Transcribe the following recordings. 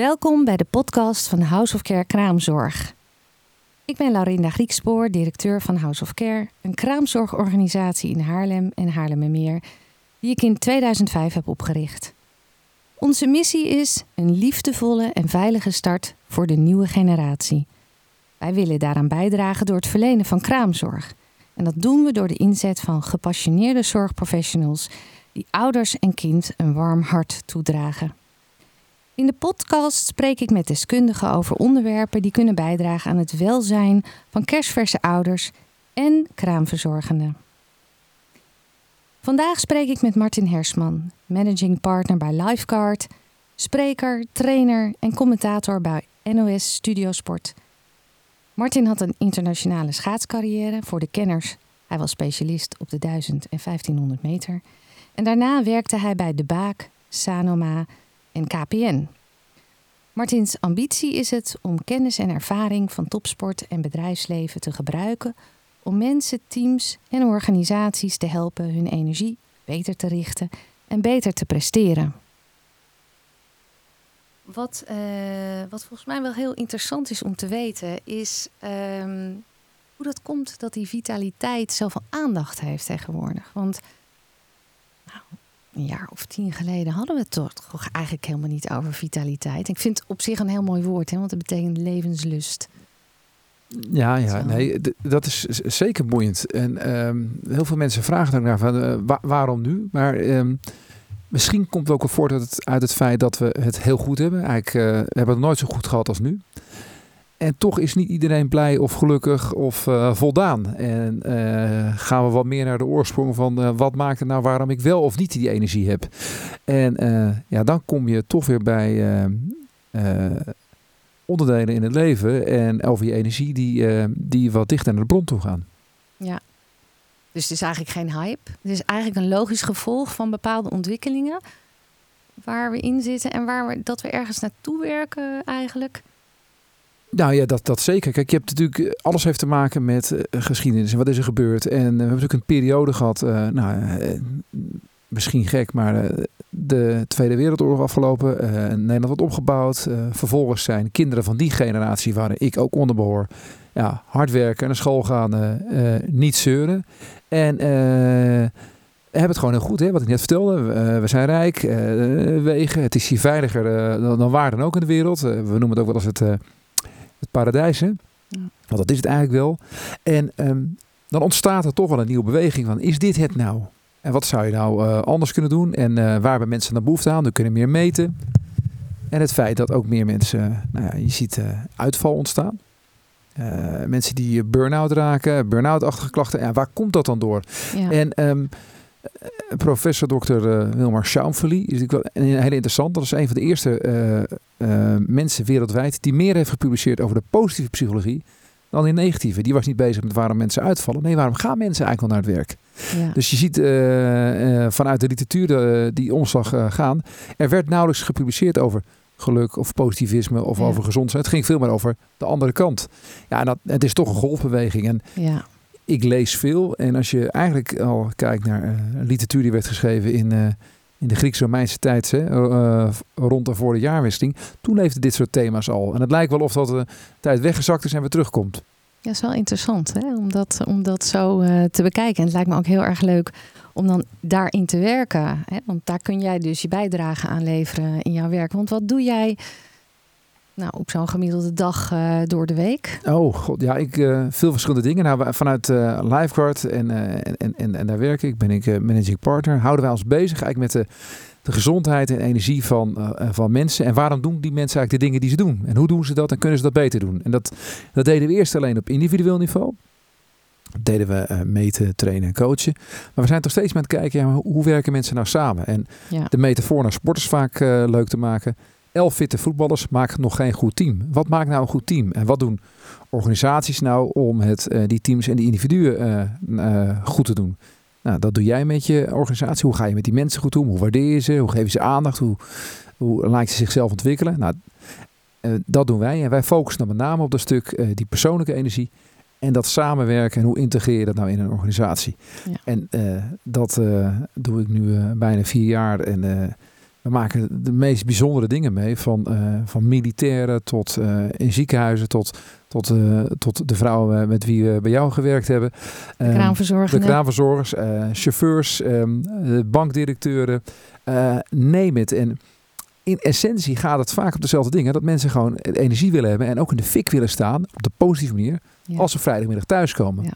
Welkom bij de podcast van House of Care Kraamzorg. Ik ben Laurinda Griekspoor, directeur van House of Care, een kraamzorgorganisatie in Haarlem en Haarlemmermeer, die ik in 2005 heb opgericht. Onze missie is een liefdevolle en veilige start voor de nieuwe generatie. Wij willen daaraan bijdragen door het verlenen van kraamzorg. En dat doen we door de inzet van gepassioneerde zorgprofessionals die ouders en kind een warm hart toedragen. In de podcast spreek ik met deskundigen over onderwerpen die kunnen bijdragen aan het welzijn van kerstverse ouders en kraamverzorgenden. Vandaag spreek ik met Martin Hersman, managing partner bij Lifeguard, spreker, trainer en commentator bij NOS Studiosport. Martin had een internationale schaatscarrière voor de kenners. Hij was specialist op de 1000 en 1500 meter. En daarna werkte hij bij De Baak, Sanoma en KPN. Martins ambitie is het om kennis en ervaring van topsport en bedrijfsleven te gebruiken om mensen, teams en organisaties te helpen hun energie beter te richten en beter te presteren. Wat, uh, wat volgens mij wel heel interessant is om te weten, is um, hoe dat komt dat die vitaliteit zoveel aandacht heeft tegenwoordig. Want een jaar of tien geleden hadden we het toch eigenlijk helemaal niet over vitaliteit. Ik vind het op zich een heel mooi woord, hè, want het betekent levenslust. Ja, ja, nee, dat is zeker boeiend. En um, heel veel mensen vragen dan naar van uh, waarom nu? Maar um, misschien komt het ook wel voort uit het, uit het feit dat we het heel goed hebben. Eigenlijk uh, hebben we het nooit zo goed gehad als nu. En toch is niet iedereen blij of gelukkig of uh, voldaan. En uh, gaan we wat meer naar de oorsprong van uh, wat maakt het nou waarom ik wel of niet die energie heb. En ja, dan kom je toch weer bij onderdelen in het leven en over je energie die, die wat dichter naar de bron toe gaan. Ja, dus het is eigenlijk geen hype. Het is eigenlijk een logisch gevolg van bepaalde ontwikkelingen waar we in zitten en waar we, dat we ergens naartoe werken eigenlijk. Nou ja, dat, dat zeker. Kijk, je hebt natuurlijk eh, alles heeft te maken met uh, geschiedenis en wat is er gebeurd. En uh, we hebben natuurlijk een periode gehad, uh, nou, misschien gek, maar de Tweede Wereldoorlog afgelopen. Nederland wordt opgebouwd. vervolgens zijn kinderen van die generatie, waar ik ook onder behoor, ja, hard werken, naar school gaan, niet zeuren. En hebben het gewoon heel goed, hè? wat ik net vertelde. we zijn rijk, wegen, het is hier veiliger dan, dan waar dan ook in de wereld. we noemen het ook wel het het paradijs. Hè? Ja. Want dat is het eigenlijk wel. En ehm, dan ontstaat er toch wel een nieuwe beweging van, is dit het nou? En wat zou je nou uh, anders kunnen doen? En uh, waar hebben mensen naar behoefte aan? We kunnen meer meten. En het feit dat ook meer mensen, nou ja, je ziet uh, uitval ontstaan. mensen die burn-out raken, burn-out-achtige klachten. Ja, waar komt dat dan door? Ja. En um, professor Dr. Uh, Wilmar Schaumfeli is wel hele interessant. Dat is een van de eerste uh, mensen wereldwijd die meer heeft gepubliceerd over de positieve psychologie dan in negatieve. Die was niet bezig met waarom mensen uitvallen. Nee, waarom gaan mensen eigenlijk wel naar het werk? Ja. Dus je ziet vanuit de literatuur die omslag gaan. Er werd nauwelijks gepubliceerd over geluk of positivisme of ja. over gezondheid. Het ging veel meer over de andere kant. Ja, en dat, het is toch een golfbeweging. En ja ik lees veel. En als je eigenlijk al kijkt naar uh, literatuur die werd geschreven in, uh, in de Grieks-Romeinse tijd, hè, uh, rond en voor de jaarwisseling, toen leefden dit soort thema's al. En het lijkt wel of dat de tijd weggezakt is en weer terugkomt. Ja, is wel interessant hè? Om, dat, om dat zo te bekijken. En het lijkt me ook heel erg leuk om dan daarin te werken. Hè? Want daar kun jij dus je bijdrage aan leveren in jouw werk. Want wat doe jij nou, op zo'n gemiddelde dag uh, door de week? Oh god, ja, ik uh, veel verschillende dingen. Nou, vanuit uh, Lifeguard en, en, en, en daar werk ik, ben ik managing partner. Houden wij ons bezig eigenlijk met de, de gezondheid en energie van, van mensen. En waarom doen die mensen eigenlijk de dingen die ze doen? En hoe doen ze dat en kunnen ze dat beter doen? En dat, dat deden we eerst alleen op individueel niveau. Dat deden we meten, trainen en coachen. Maar we zijn toch steeds met het kijken, ja, hoe werken mensen nou samen? En ja. de metafoor naar sport is vaak leuk te maken. Elf fitte voetballers maken nog geen goed team. Wat maakt nou een goed team? En wat doen organisaties nou om het, uh, die teams en die individuen uh, uh, goed te doen? Nou, dat doe jij met je organisatie. Hoe ga je met die mensen goed om? Hoe waardeer je ze? Hoe geef je ze aandacht? Hoe, hoe laat je ze zichzelf ontwikkelen? Nou, dat doen wij. En wij focussen dan met name op dat stuk die persoonlijke energie. En dat samenwerken en hoe integreer je dat nou in een organisatie? Ja. En dat doe ik nu bijna vier jaar. En we maken de meest bijzondere dingen mee. Van, van militairen tot in ziekenhuizen tot, tot, tot de vrouwen met wie we bij jou gewerkt hebben. De kraamverzorgers. De kraamverzorgers, chauffeurs, um, bankdirecteuren, neem het. En in essentie gaat het vaak op dezelfde dingen. Dat mensen gewoon energie willen hebben en ook in de fik willen staan. Op de positieve manier. Als ze vrijdagmiddag thuiskomen. Ja,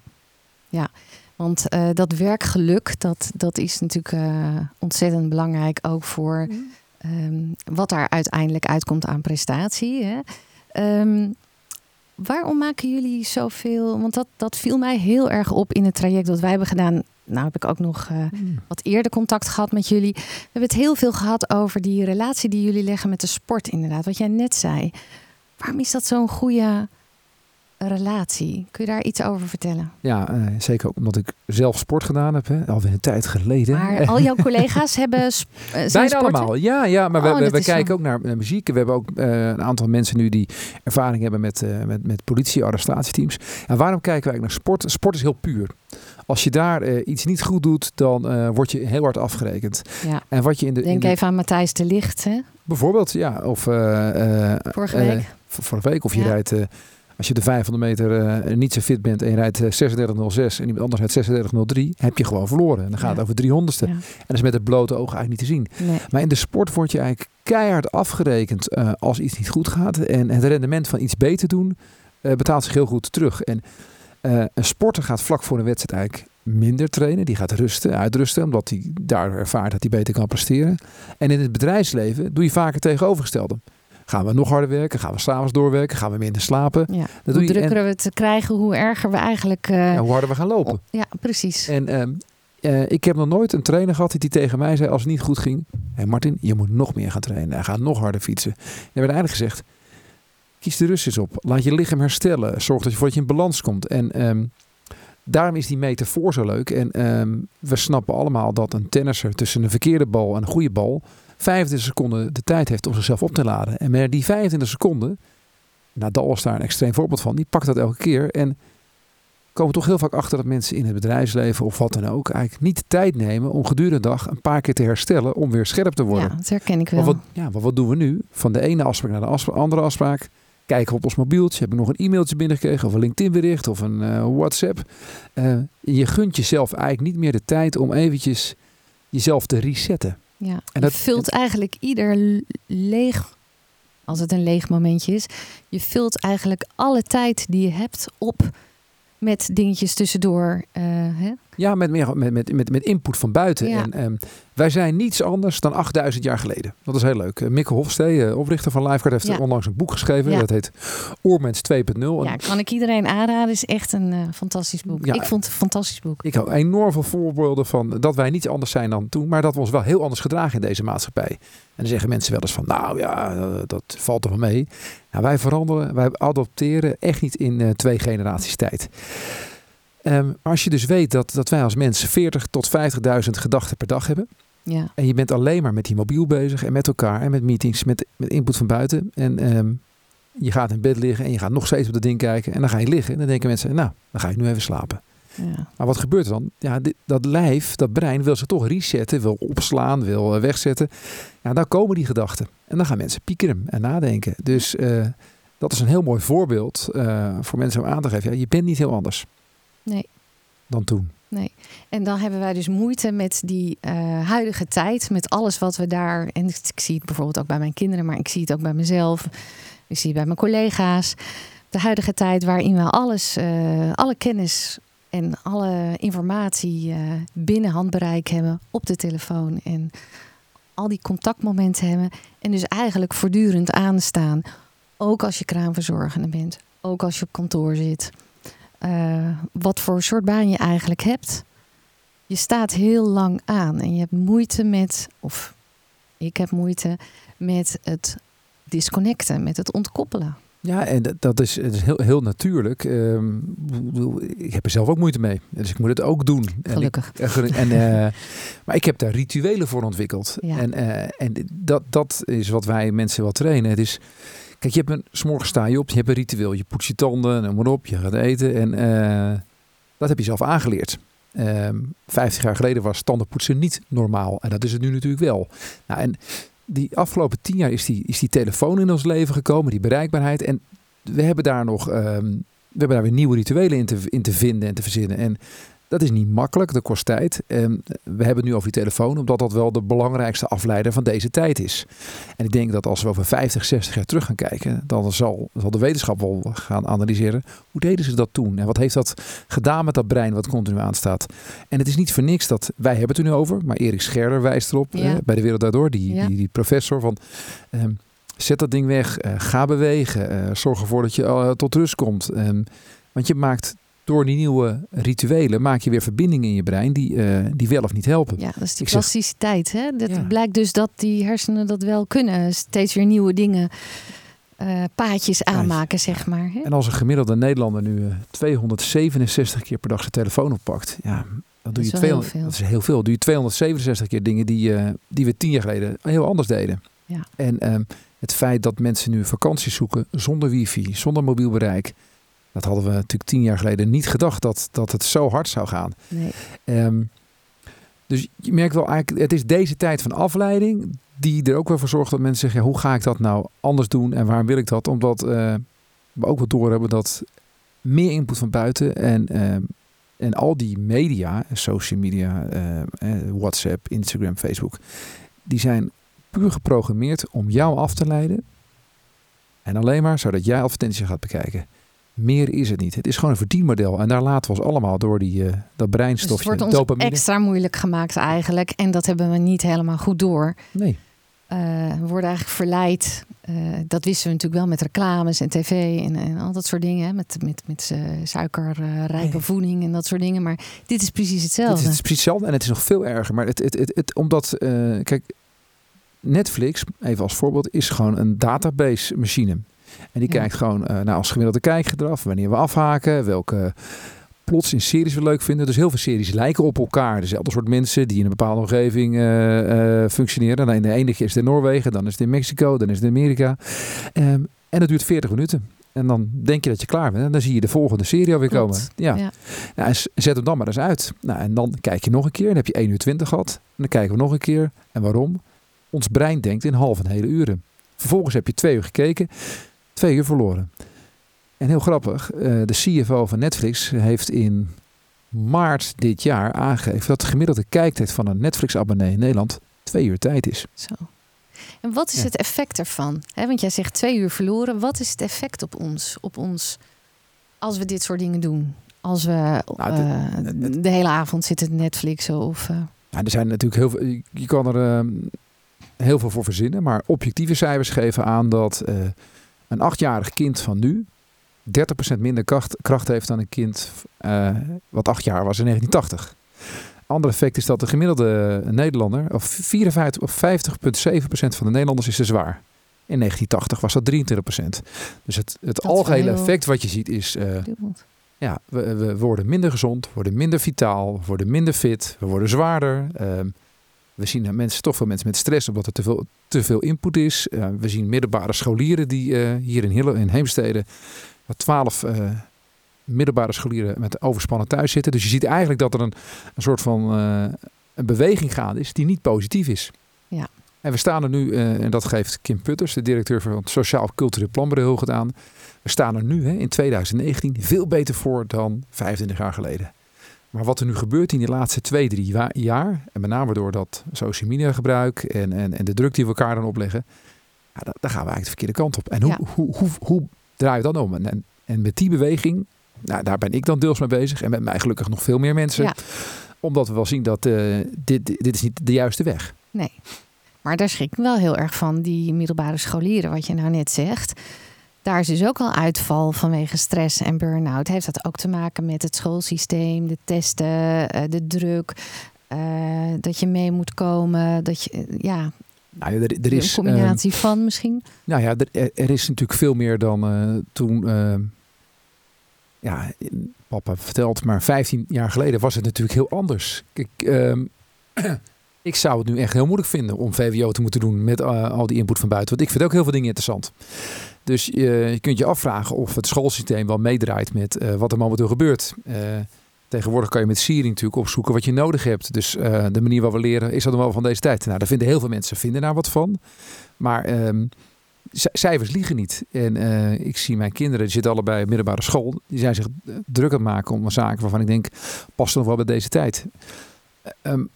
ja. Want uh, dat werkgeluk, dat, dat is natuurlijk uh, ontzettend belangrijk ook voor um, wat daar uiteindelijk uitkomt aan prestatie. Hè? Um, waarom maken jullie zoveel? Want dat, dat viel mij heel erg op in het traject dat wij hebben gedaan nou heb ik ook nog uh, wat eerder contact gehad met jullie. We hebben het heel veel gehad over die relatie die jullie leggen met de sport, inderdaad. Wat jij net zei. Waarom is dat zo'n goede relatie? Kun je daar iets over vertellen? Ja, uh, zeker ook omdat ik zelf sport gedaan heb, hè, alweer een tijd geleden. Maar al jouw collega's hebben uh, Bijna allemaal, ja, ja. Maar oh, we, we, kijken ook naar, naar, muziek. We hebben ook een aantal mensen nu die ervaring hebben met, met, met politie-arrestatieteams. En waarom kijken wij naar sport? Sport is heel puur. Als je daar uh, iets niet goed doet, dan uh, word je heel hard afgerekend. Ja. En wat je in de, Denk in de... even aan Matthijs de Licht, hè? Bijvoorbeeld, ja. Of, uh, vorige week. vorige week. Of je ja. rijdt, als je de 500 meter niet zo fit bent en je rijdt 36.06 en iemand anders rijdt 36.03, heb je gewoon verloren. En dan gaat ja. het over 300ste. En dat is met het blote oog eigenlijk niet te zien. Nee. Maar in de sport word je eigenlijk keihard afgerekend als iets niet goed gaat. En het rendement van iets beter doen betaalt zich heel goed terug. En een sporter gaat vlak voor een wedstrijd eigenlijk minder trainen. Die gaat rusten, uitrusten, omdat hij daar ervaart dat hij beter kan presteren. En in het bedrijfsleven doe je vaker tegenovergestelde. Gaan we nog harder werken? Gaan we s'avonds doorwerken? Gaan we minder slapen? Ja. Dat hoe drukker we het krijgen, hoe erger we eigenlijk... Uh... Ja, hoe harder we gaan lopen. Ja, precies. En uh, uh, ik heb nog nooit een trainer gehad die tegen mij zei als het niet goed ging. Hé Martin, je moet nog meer gaan trainen. En ga nog harder fietsen. En er werd eigenlijk gezegd, Kies de rust eens op. Laat je lichaam herstellen. Zorg dat je, voor je in balans komt. En um, daarom is die metafoor zo leuk. En um, we snappen allemaal dat een tennisser tussen een verkeerde bal en een goede bal 25 seconden de tijd heeft om zichzelf op te laden. En met die 25 seconden, Nadal is daar een extreem voorbeeld van, die pakt dat elke keer. En komen toch heel vaak achter dat mensen in het bedrijfsleven of wat dan ook eigenlijk niet de tijd nemen om gedurende de dag een paar keer te herstellen om weer scherp te worden. Ja, dat herken ik wel. Wat, ja, maar wat doen we nu? Van de ene afspraak naar de afspraak, andere afspraak kijken op ons mobieltje. Heb ik nog een e-mailtje binnengekregen of een LinkedIn bericht of een uh, WhatsApp. Uh, je gunt jezelf eigenlijk niet meer de tijd om eventjes jezelf te resetten. Ja, en dat vult eigenlijk ieder leeg, als het een leeg momentje is. Je vult eigenlijk alle tijd die je hebt op met dingetjes tussendoor. Uh, hè? Ja, met, meer, met, met, met, met input van buiten. En um, wij zijn niets anders dan 8000 jaar geleden. Dat is heel leuk. Uh, Mikke Hofstee, uh, oprichter van Lifeguard, heeft ja. onlangs een boek geschreven. Ja. Dat heet Oormens 2.0. Ja, kan ik iedereen aanraden. is echt een uh, fantastisch boek. ik vond het een fantastisch boek. Ik hou enorm veel voorbeelden van dat wij niet anders zijn dan toen. Maar dat we ons wel heel anders gedragen in deze maatschappij. En dan zeggen mensen wel eens van, nou ja, dat valt er wel mee. Nou, wij veranderen, wij adopteren echt niet in twee generaties tijd. Um, als je dus weet dat, dat wij als mensen 40 tot 50.000 gedachten per dag hebben. Ja. En je bent alleen maar met die mobiel bezig en met elkaar en met meetings, met, met input van buiten. En um, je gaat in bed liggen en je gaat nog steeds op dat ding kijken. En dan ga je liggen en dan denken mensen, nou, dan ga ik nu even slapen. Ja. Maar wat gebeurt er dan? Ja, dit, dat lijf, dat brein wil zich toch resetten, wil opslaan, wil uh, wegzetten. Ja, dan komen die gedachten. En dan gaan mensen piekeren en nadenken. Dus uh, dat is een heel mooi voorbeeld uh, voor mensen om aan te geven. Ja, je bent niet heel anders. Nee. Dan toen. Nee. En dan hebben wij dus moeite met die uh, huidige tijd, met alles wat we daar. En ik zie het bijvoorbeeld ook bij mijn kinderen, maar ik zie het ook bij mezelf. Ik zie het bij mijn collega's. De huidige tijd waarin we alles, uh, alle kennis en alle informatie uh, binnen handbereik hebben op de telefoon. En al die contactmomenten hebben. En dus eigenlijk voortdurend aanstaan. Ook als je kraamverzorgende bent. Ook als je op kantoor zit uh, wat voor soort baan je eigenlijk hebt. Je staat heel lang aan en je hebt moeite met, of ik heb moeite met het disconnecten, met het ontkoppelen. Ja, en dat is, is heel, heel natuurlijk. Um, ik heb er zelf ook moeite mee. Dus ik moet het ook doen. Gelukkig. En, ik, en, uh, maar ik heb daar rituelen voor ontwikkeld. Ja. En, uh, en dat, dat is wat wij mensen wel trainen. Het is Kijk, je hebt een, s'morgens sta je op, je hebt een ritueel. Je poetst je tanden, noem maar op, je gaat eten. En uh, dat heb je zelf aangeleerd. Um, 50 jaar geleden was tandenpoetsen niet normaal. En dat is het nu natuurlijk wel. Nou, en die afgelopen tien jaar is die, is die telefoon in ons leven gekomen, die bereikbaarheid. En we hebben daar nog ehm, we hebben daar weer nieuwe rituelen in te, in te vinden en te verzinnen. En dat is niet makkelijk, dat kost tijd. En we hebben het nu over die telefoon, omdat dat wel de belangrijkste afleider van deze tijd is. En ik denk dat als we over 50, 60 jaar terug gaan kijken, dan zal, zal de wetenschap wel gaan analyseren. Hoe deden ze dat toen? En wat heeft dat gedaan met dat brein wat continu aanstaat? En het is niet voor niks dat wij hebben het er nu over, maar Erik Scherder wijst erop bij de Wereld Daardoor, die, die, die, professor van. Ehm, zet dat ding weg, uh, ga bewegen, uh, zorg ervoor dat je uh, tot rust komt. Um, want je maakt door die nieuwe rituelen maak je weer verbindingen in je brein die, uh, die wel of niet helpen. Ja, dat is die plasticiteit. Hè? Dat blijkt dus dat die hersenen dat wel kunnen. Steeds weer nieuwe dingen, uh, paadjes aanmaken, zeg maar. Hè? En als een gemiddelde Nederlander nu uh, 267 keer per dag zijn telefoon oppakt, ja, dan doe je 200, dat is heel veel. Doe je 267 keer dingen die, die we tien jaar geleden heel anders deden. Ja. En um, het feit dat mensen nu vakanties zoeken zonder wifi, zonder mobiel bereik dat hadden we natuurlijk tien jaar geleden niet gedacht dat, dat het zo hard zou gaan. Nee. Um, dus je merkt wel eigenlijk, het is deze tijd van afleiding die er ook wel voor zorgt dat mensen zeggen, ja, hoe ga ik dat nou anders doen en waarom wil ik dat? Omdat uh, we ook wel doorhebben dat meer input van buiten en, uh, en al die media, social media, uh, WhatsApp, Instagram, Facebook, die zijn puur geprogrammeerd om jou af te leiden. En alleen maar zodat jij advertenties gaat bekijken. Meer is het niet. Het is gewoon een verdienmodel. En daar laten we ons allemaal door die, uh, dat breinstofje. Dus het wordt ons dopamine. extra moeilijk gemaakt eigenlijk. En dat hebben we niet helemaal goed door. Nee. Uh, we worden eigenlijk verleid. Uh, dat wisten we natuurlijk wel met reclames en tv en, en al dat soort dingen. Hè? Met, met, met suikerrijke nee. voeding en dat soort dingen. Maar dit is precies hetzelfde. Het is precies hetzelfde en het is nog veel erger. Maar het, het, het, het omdat, kijk, Netflix, even als voorbeeld, is gewoon een database machine. En die kijkt gewoon uh, naar als gemiddelde kijkgedrag, wanneer we afhaken, welke plots in series we leuk vinden. Dus heel veel series lijken op elkaar. Dezelfde soort mensen die in een bepaalde omgeving uh, uh, functioneren. Dan in de ene keer is het in Noorwegen, dan is het in Mexico, dan is het in Amerika. Um, en dat duurt 40 minuten. En dan denk je dat je klaar bent. En dan zie je de volgende serie alweer komen. Ja. ja. Nou, en zet hem dan maar eens uit. Nou, en dan kijk je nog een keer. Dan heb je 1 uur 20 gehad. En dan kijken we nog een keer. En waarom? Ons brein denkt in half en hele uren. Vervolgens heb je twee uur gekeken. Twee uur verloren. En heel grappig, eh, de CFO van Netflix heeft in maart dit jaar aangegeven dat de gemiddelde kijktijd van een Netflix-abonnee in Nederland twee uur tijd is. Zo. En wat is het effect ervan? want jij zegt twee uur verloren. Wat is het effect op ons, op ons als we dit soort dingen doen? Als we nou, de, uh, de, hele avond zitten Netflixen of. Uh... er zijn natuurlijk heel veel. Je kan er uh, heel veel voor verzinnen, maar objectieve cijfers geven aan dat een achtjarig kind van nu 30% minder kracht, kracht heeft dan een kind uh, wat acht jaar was in 1980. Ander effect is dat de gemiddelde Nederlander, of 54 of 50,7% van de Nederlanders is te zwaar. In 1980 was dat 23%. Dus het, het algehele effect wat je ziet is, uh, ja, we, we, worden minder gezond, worden minder vitaal, worden minder fit, we worden zwaarder. Uh, we zien mensen, toch veel mensen met stress omdat er te veel, te veel input is. Uh, we zien middelbare scholieren die uh, hier in, Hille, in Heemstede, twaalf uh, middelbare scholieren met overspannen thuis zitten. Dus je ziet eigenlijk dat er een, een soort van een beweging gaande is die niet positief is. Ja. En we staan er nu, en dat geeft Kim Putters, de directeur van het Sociaal Cultureel Planbureau, heel gedaan. We staan er nu hè, in 2019 veel beter voor dan 25 jaar geleden. Maar wat er nu gebeurt in die laatste twee, drie jaar, en met name door dat social media gebruik en, en, en de druk die we elkaar dan opleggen, ja, daar gaan we eigenlijk de verkeerde kant op. En hoe, hoe, hoe, hoe, hoe draai je dat om? En, en met die beweging, nou, daar ben ik dan deels mee bezig en met mij gelukkig nog veel meer mensen. Ja. Omdat we wel zien dat uh, dit, dit is niet de juiste weg. Nee, maar daar schrik ik wel heel erg van, die middelbare scholieren, wat je nou net zegt. Daar is dus ook al uitval vanwege stress en burn-out. Heeft dat ook te maken met het schoolsysteem, de testen, eh, de druk, uh, dat je mee moet komen, dat je, eh, ja, nou ja, er, er is een combinatie uh, van misschien. Nou ja, er, er, is natuurlijk veel meer dan uh, toen. Uh, ja, papa vertelt, maar 15 jaar geleden was het natuurlijk heel anders. Kijk, ehm, ik zou het nu echt heel moeilijk vinden om VWO te moeten doen met al die input van buiten. Want ik vind ook heel veel dingen interessant. Dus je, je kunt je afvragen of het schoolsysteem wel meedraait met uh, wat er momenteel gebeurt. Uh, Tegenwoordig kan je met Siri natuurlijk opzoeken wat je nodig hebt. Dus uh, de manier waarop we leren is dat wel van deze tijd. Nou, daar vinden heel veel mensen vinden daar wat van. Maar um, cijfers liegen niet. En uh, ik zie mijn kinderen, die zitten allebei op middelbare school. Die zijn zich druk aan het maken om zaken waarvan ik denk, past nog wel bij deze tijd. Um,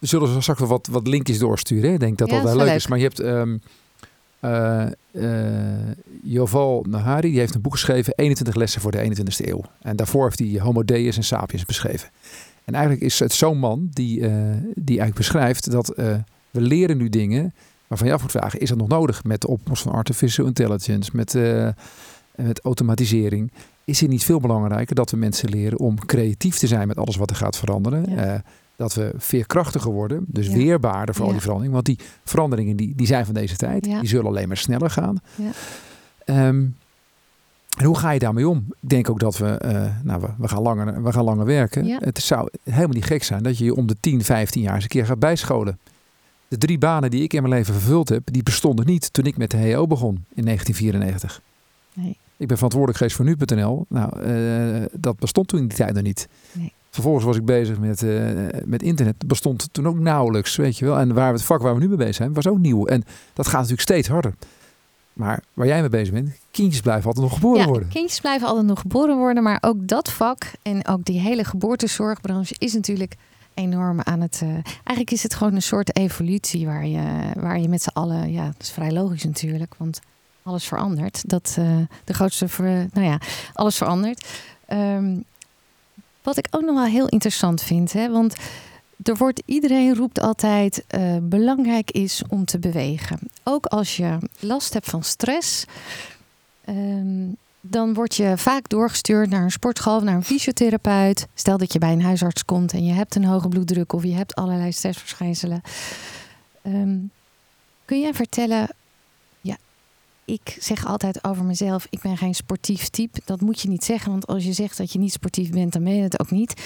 we zullen straks wel wat, wat linkjes doorsturen. Ik denk dat dat wel leuk, is. Maar je hebt um, uh, uh, Yoval Nahari, die heeft een boek geschreven, 21 lessen voor de 21ste eeuw. En daarvoor heeft hij Homo Deus en Sapiens beschreven. En eigenlijk is het zo'n man die, uh, die eigenlijk beschrijft dat we leren nu dingen waarvan je af moet vragen, is dat nog nodig met de opkomst van artificial intelligence, met, met automatisering? Is het niet veel belangrijker dat we mensen leren om creatief te zijn met alles wat er gaat veranderen? Ja dat we veerkrachtiger worden, dus weerbaarder voor al die veranderingen. Want die veranderingen die, die zijn van deze tijd, die zullen alleen maar sneller gaan. Um, en hoe ga je daarmee om? Ik denk ook dat we, uh, nou, we, we, gaan langer, we gaan langer werken. Het zou helemaal niet gek zijn dat je je om de 10, 15 jaar eens een keer gaat bijscholen. De drie banen die ik in mijn leven vervuld heb, die bestonden niet toen ik met de HEO begon in 1994. Nee. Ik ben verantwoordelijk geweest voor nu.nl. Nou, uh, dat bestond toen in die tijd nog niet. Nee. Vervolgens was ik bezig met, uh, met internet. Dat bestond toen ook nauwelijks, weet je wel. En waar we het vak waar we nu mee bezig zijn, was ook nieuw. En dat gaat natuurlijk steeds harder. Maar waar jij mee bezig bent, kindjes blijven altijd nog geboren ja, worden. kindjes blijven altijd nog geboren worden. Maar ook dat vak en ook die hele geboortezorgbranche is natuurlijk enorm aan het... Uh, eigenlijk is het gewoon een soort evolutie waar je, waar je met z'n allen... Ja, dat is vrij logisch natuurlijk, want alles verandert. Dat uh, de grootste... Ver, nou ja, alles verandert. Um, wat ik ook nog wel heel interessant vind, hè, want er wordt, iedereen roept altijd uh, belangrijk is om te bewegen. Ook als je last hebt van stress, um, dan word je vaak doorgestuurd naar een sportschool naar een fysiotherapeut. Stel dat je bij een huisarts komt en je hebt een hoge bloeddruk of je hebt allerlei stressverschijnselen. Um, kun jij vertellen ik zeg altijd over mezelf: ik ben geen sportief type. Dat moet je niet zeggen, want als je zegt dat je niet sportief bent, dan ben je het ook niet.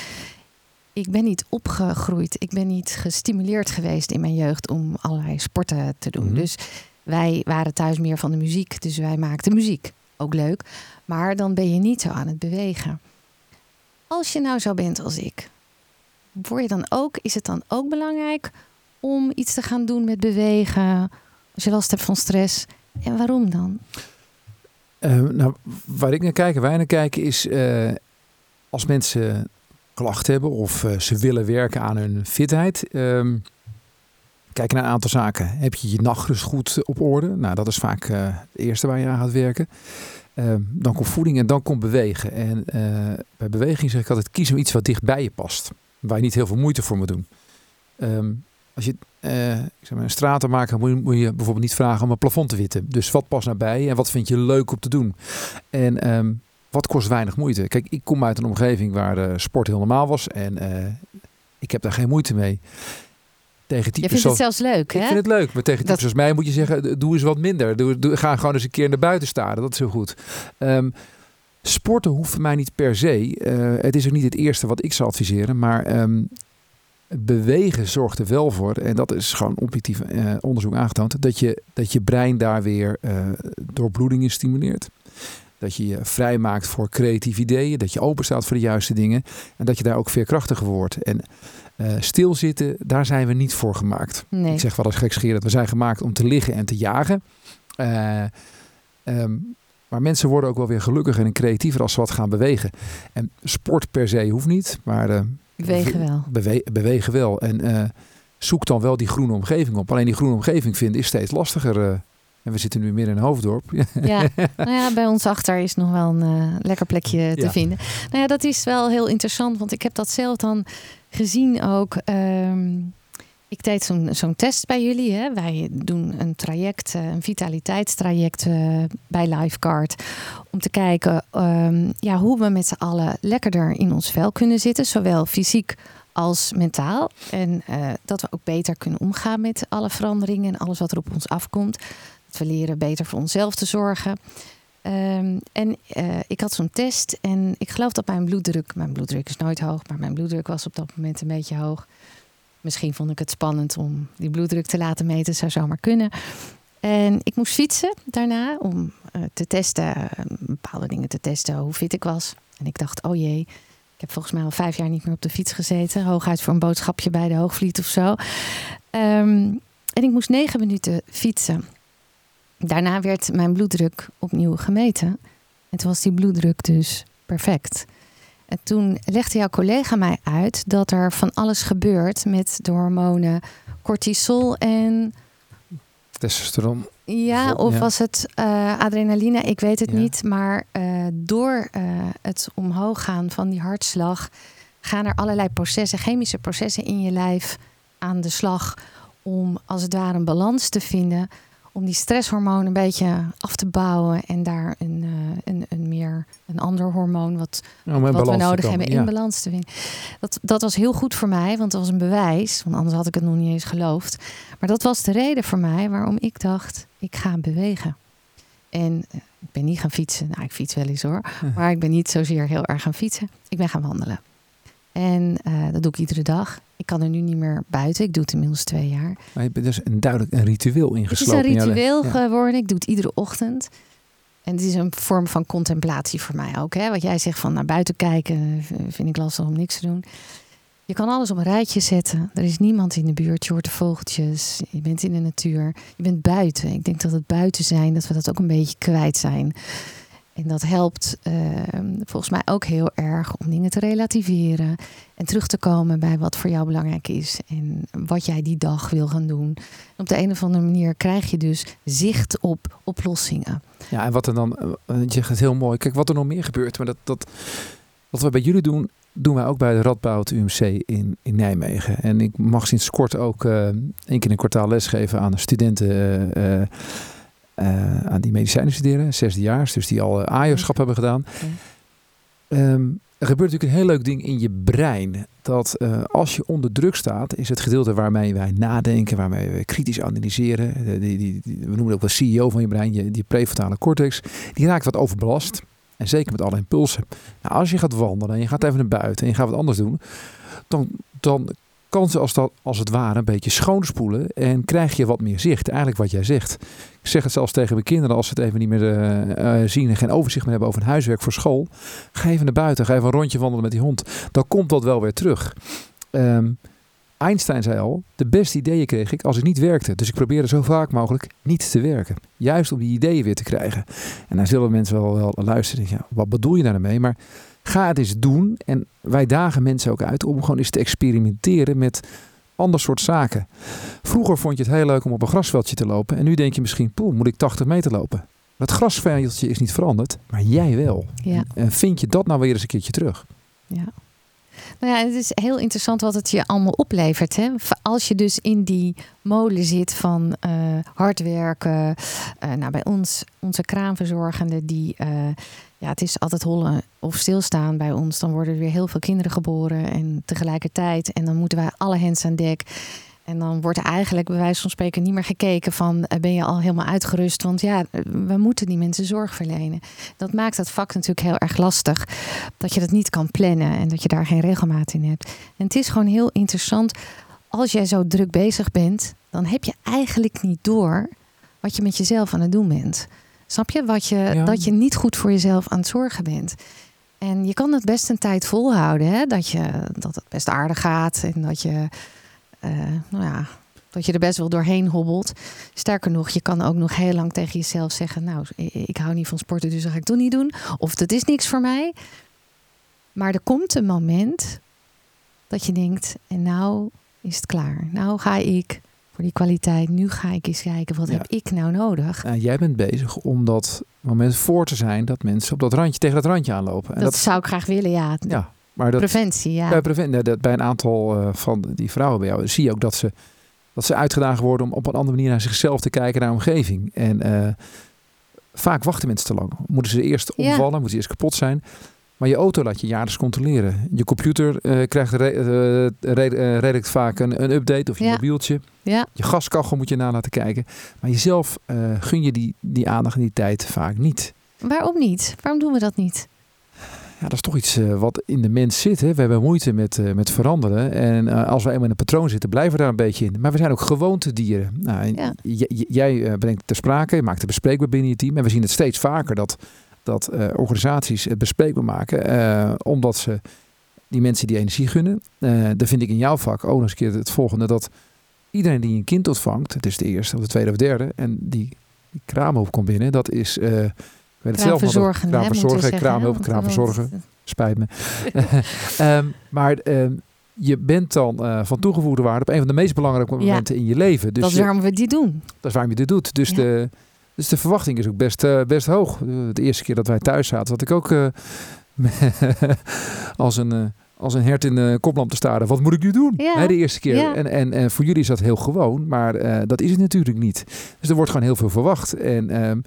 Ik ben niet opgegroeid. Ik ben niet gestimuleerd geweest in mijn jeugd om allerlei sporten te doen. Mhm. Dus wij waren thuis meer van de muziek. Dus wij maakten muziek. Ook leuk. Maar dan ben je niet zo aan het bewegen. Als je nou zo bent als ik, word je dan ook, is het dan ook belangrijk om iets te gaan doen met bewegen? Als je last hebt van stress, en waarom dan? Uh, nou, waar ik naar kijk en wij naar kijken is uh, als mensen klachten hebben of uh, ze willen werken aan hun fitheid. Um, kijk naar een aantal zaken. Heb je je nachtrust goed op orde? Nou, dat is vaak het eerste waar je aan gaat werken. Ehm, dan komt voeding en dan komt bewegen. En bij beweging zeg ik altijd: kies om iets wat dicht bij je past. Waar je niet heel veel moeite voor moet doen. Um, als je uh, ik zeg maar, een stratenmaker moet je, moet je bijvoorbeeld niet vragen om een plafond te witten. Dus wat past nabij en wat vind je leuk om te doen? En um, wat kost weinig moeite? Kijk, ik kom uit een omgeving waar uh, sport heel normaal was en uh, ik heb daar geen moeite mee. Tegen types je vindt het zelfs leuk, hè? Ik vind het leuk, maar tegen types dat... mij moet je zeggen, doe eens wat minder. Doe, doe, ga gewoon eens een keer naar buiten staren, dat is heel goed. Um, sporten hoeft voor mij niet per se. het is ook niet het eerste wat ik zou adviseren, maar um, bewegen zorgt er wel voor, en dat is gewoon objectief uh, onderzoek aangetoond, dat je, dat je brein daar weer uh, doorbloedingen stimuleert. Dat je je vrijmaakt voor creatieve ideeën, dat je open staat voor de juiste dingen en dat je daar ook veerkrachtiger wordt. En uh, stilzitten, daar zijn we niet voor gemaakt. Nee. Ik zeg wel eens gekscherend, we zijn gemaakt om te liggen en te jagen. Um, maar mensen worden ook wel weer gelukkiger en creatiever als ze wat gaan bewegen. En sport per se hoeft niet, maar Bewegen wel. bewegen wel. En uh, zoek dan wel die groene omgeving op. Alleen die groene omgeving vinden is steeds lastiger. Uh, en we zitten nu midden in Hoofddorp. Ja, nou ja, bij ons achter is nog wel een uh, lekker plekje te vinden. Nou ja, dat is wel heel interessant, want ik heb dat zelf dan gezien ook. Um, ik deed zo'n test bij jullie. Hè. Wij doen een traject, een vitaliteitstraject uh, bij Lifecard. Om te kijken um, ja, hoe we met z'n allen lekkerder in ons vel kunnen zitten. Zowel fysiek als mentaal. En uh, dat we ook beter kunnen omgaan met alle veranderingen en alles wat er op ons afkomt. Dat we leren beter voor onszelf te zorgen. Um, en ik had zo'n test en ik geloof dat mijn bloeddruk, mijn bloeddruk is nooit hoog, maar mijn bloeddruk was op dat moment een beetje hoog. Misschien vond ik het spannend om die bloeddruk te laten meten, zou zomaar kunnen. En ik moest fietsen daarna om uh, te testen, uh, bepaalde dingen te testen, hoe fit ik was. En ik dacht, oh jee, ik heb volgens mij al vijf jaar niet meer op de fiets gezeten. Hooguit voor een boodschapje bij de Hoogvliet of zo. Ehm, en ik moest negen minuten fietsen. Daarna werd mijn bloeddruk opnieuw gemeten. En toen was die bloeddruk dus perfect. En toen legde jouw collega mij uit dat er van alles gebeurt met de hormonen cortisol en. Testosteron. Ja, of was het uh, adrenaline? Ik weet het niet. Maar uh, door uh, het omhoog gaan van die hartslag gaan er allerlei processen, chemische processen in je lijf aan de slag om als het ware een balans te vinden om die stresshormoon een beetje af te bouwen en daar een, uh, een, een meer een ander hormoon wat, wat we nodig hebben in balans te vinden. Dat, dat was heel goed voor mij, want dat was een bewijs, want anders had ik het nog niet eens geloofd. Maar dat was de reden voor mij waarom ik dacht, ik ga bewegen. En uh, ik ben niet gaan fietsen. Nou, ik fiets wel eens hoor. Maar ik ben niet zozeer heel erg gaan fietsen. Ik ben gaan wandelen. En uh, dat doe ik iedere dag. Ik kan er nu niet meer buiten. Ik doe het inmiddels twee jaar. Maar je bent dus een duidelijk een ritueel ingesloten. Het is een ritueel geworden. Ik doe het iedere ochtend. En het is een vorm van contemplatie voor mij ook. Hè? Wat jij zegt van naar buiten kijken, vind ik lastig om niks te doen. Je kan alles op een rijtje zetten. Er is niemand in de buurt. Je hoort de vogeltjes. Je bent in de natuur. Je bent buiten. Ik denk dat het buiten zijn, dat we dat ook een beetje kwijt zijn. En dat helpt uh, volgens mij ook heel erg om dingen te relativeren. En terug te komen bij wat voor jou belangrijk is. En wat jij die dag wil gaan doen. op de een of andere manier krijg je dus zicht op oplossingen. Ja, en wat er dan, eh, je zegt het heel mooi. Kijk, wat er nog meer gebeurt. Maar dat, dat, wat we bij jullie doen, doen wij ook bij de Radboud UMC in, in Nijmegen. En ik mag sinds kort ook uh, één keer een kwartaal lesgeven aan studenten. Uh, uh, aan die medicijnen studeren, zesdejaars, dus die al AJO-schap hebben gedaan. Um, er gebeurt natuurlijk een heel leuk ding in je brein. Dat uh, als je onder druk staat, is het gedeelte waarmee wij nadenken, waarmee we kritisch analyseren. Die, die, die, we noemen het ook wel CEO van je brein, je, die prefrontale cortex. Die raakt wat overbelast. En zeker met alle impulsen. Nou, als je gaat wandelen en je gaat even naar buiten en je gaat wat anders doen, dan, dan kan ze als, dat, als het ware een beetje schoonspoelen en krijg je wat meer zicht. Eigenlijk wat jij zegt. Ik zeg het zelfs tegen mijn kinderen als ze het even niet meer uh, uh, zien en geen overzicht meer hebben over een huiswerk voor school. Ga even naar buiten, ga even een rondje wandelen met die hond. Dan komt dat wel weer terug. Um, Einstein zei al, de beste ideeën kreeg ik als ik niet werkte. Dus ik probeerde zo vaak mogelijk niet te werken. Juist om die ideeën weer te krijgen. En dan zullen mensen wel, wel luisteren. Ja, wat bedoel je daarmee? Maar Ga het eens doen. En wij dagen mensen ook uit om gewoon eens te experimenteren met ander soort zaken. Vroeger vond je het heel leuk om op een grasveldje te lopen. En nu denk je misschien, poeh, moet ik 80 meter lopen? Dat grasveldje is niet veranderd, maar jij wel. Ja. En vind je dat nou weer eens een keertje terug? Ja. Nou ja, het is heel interessant wat het je allemaal oplevert. Hè? Als je dus in die molen zit van uh, hard werken. Uh, nou, bij ons, onze kraamverzorgende, die uh, ja, het is altijd hollen of stilstaan bij ons. Dan worden er weer heel veel kinderen geboren en tegelijkertijd. En dan moeten wij alle hens aan dek. En dan wordt eigenlijk bij wijze van spreken niet meer gekeken van eh, ben je al helemaal uitgerust? Want ja, we moeten die mensen zorg verlenen. Dat maakt dat vak natuurlijk heel erg lastig. Dat je dat niet kan plannen en dat je daar geen regelmaat in hebt. En het is gewoon heel interessant. Als jij zo druk bezig bent, dan heb je eigenlijk niet door wat je met jezelf aan het doen bent. Snap je? Wat je Dat je niet goed voor jezelf aan het zorgen bent. En je kan het best een tijd volhouden. Hè? Dat, je, dat het best aardig gaat. En dat je, uh, nou ja, dat je er best wel doorheen hobbelt. Sterker nog, je kan ook nog heel lang tegen jezelf zeggen: Nou, ik hou niet van sporten, dus dat ga ik toch niet doen. Of dat is niks voor mij. Maar er komt een moment dat je denkt: En nou is het klaar. Nou ga ik voor die kwaliteit. Nu ga ik eens kijken, wat heb ik nou nodig? Uh, jij bent bezig om dat moment voor te zijn dat mensen op dat randje tegen dat randje aanlopen. En dat, zou ik graag willen, ja. ja maar dat, preventie, ja. Bij, preventie, dat, bij een aantal uh, van die vrouwen bij jou zie je ook dat ze, dat ze uitgedagen worden om op een andere manier naar zichzelf te kijken, naar omgeving. En uh, vaak wachten mensen te lang. Moeten ze eerst omvallen, ja. moeten ze eerst kapot zijn. Maar je auto laat je jaarlijks controleren. Je computer uh, krijgt re re uh, redelijk vaak een, een, update of je ja. mobieltje. Ja. Je gaskachel moet je na laten kijken. Maar jezelf gun je die, die aandacht en die tijd vaak niet. Waarom niet? Waarom doen we dat niet? Ja, dat is toch iets wat in de mens zit. Hè? We hebben moeite met, met veranderen. En als we eenmaal in een patroon zitten, blijven we daar een beetje in. Maar we zijn ook gewoontedieren. Nou, ja. Jij brengt het ter sprake, je maakt het bespreekbaar binnen je team. En we zien het steeds vaker dat dat uh, organisaties het bespreekbaar maken. Uh, omdat ze die mensen die energie gunnen. Uh, dan vind ik in jouw vak ook nog eens een keer het volgende. Dat iedereen die een kind ontvangt, het is de eerste of de tweede of derde. En die, die kraamhulp komt binnen. Dat is... Ik weet het zelf verzorgen, kraamverzorgen, kraamhulp, kraamverzorgen. Spijt me. um, maar um, je bent dan uh, van toegevoegde waarde op een van de meest belangrijke momenten in je leven. Dus dat is waarom we die doen. Dat is waarom je dit doet. Dus, de, dus de verwachting is ook best, uh, best hoog. De eerste keer dat wij thuis zaten, zat ik ook uh, als, een, als een hert in de koplamp te staren. Wat moet ik nu doen? Ja. de eerste keer. En, en, en voor jullie is dat heel gewoon, maar dat is het natuurlijk niet. Dus er wordt gewoon heel veel verwacht. En ehm,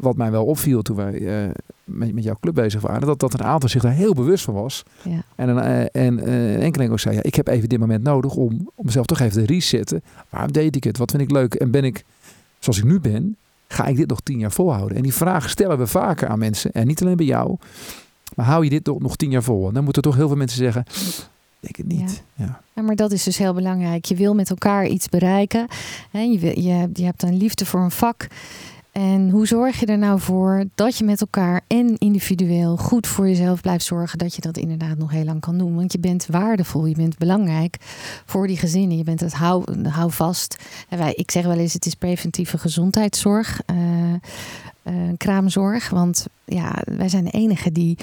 wat mij wel opviel toen wij uh, met, met jouw club bezig waren, dat, dat een aantal zich daar heel bewust van was. Ja. En, een, uh, en uh, enkeling ook zei, ja, ik heb even dit moment nodig om, om mezelf toch even te resetten. Waarom deed ik het? Wat vind ik leuk? En ben ik, zoals ik nu ben, ga ik dit nog tien jaar volhouden? En die vragen stellen we vaker aan mensen. En niet alleen bij jou. Maar hou je dit nog, nog tien jaar vol? En dan moeten toch heel veel mensen zeggen, denk het niet. Ja. ja. maar dat is dus heel belangrijk. Je wil met elkaar iets bereiken. Je, wil, je, je hebt een liefde voor een vak. En hoe zorg je er nou voor dat je met elkaar en individueel goed voor jezelf blijft zorgen dat je dat inderdaad nog heel lang kan doen? Want je bent waardevol, je bent belangrijk voor die gezinnen. Je bent het hou, hou vast. En wij, ik zeg wel eens, het is preventieve gezondheidszorg, uh, uh, kraamzorg. Want ja, wij zijn de enigen die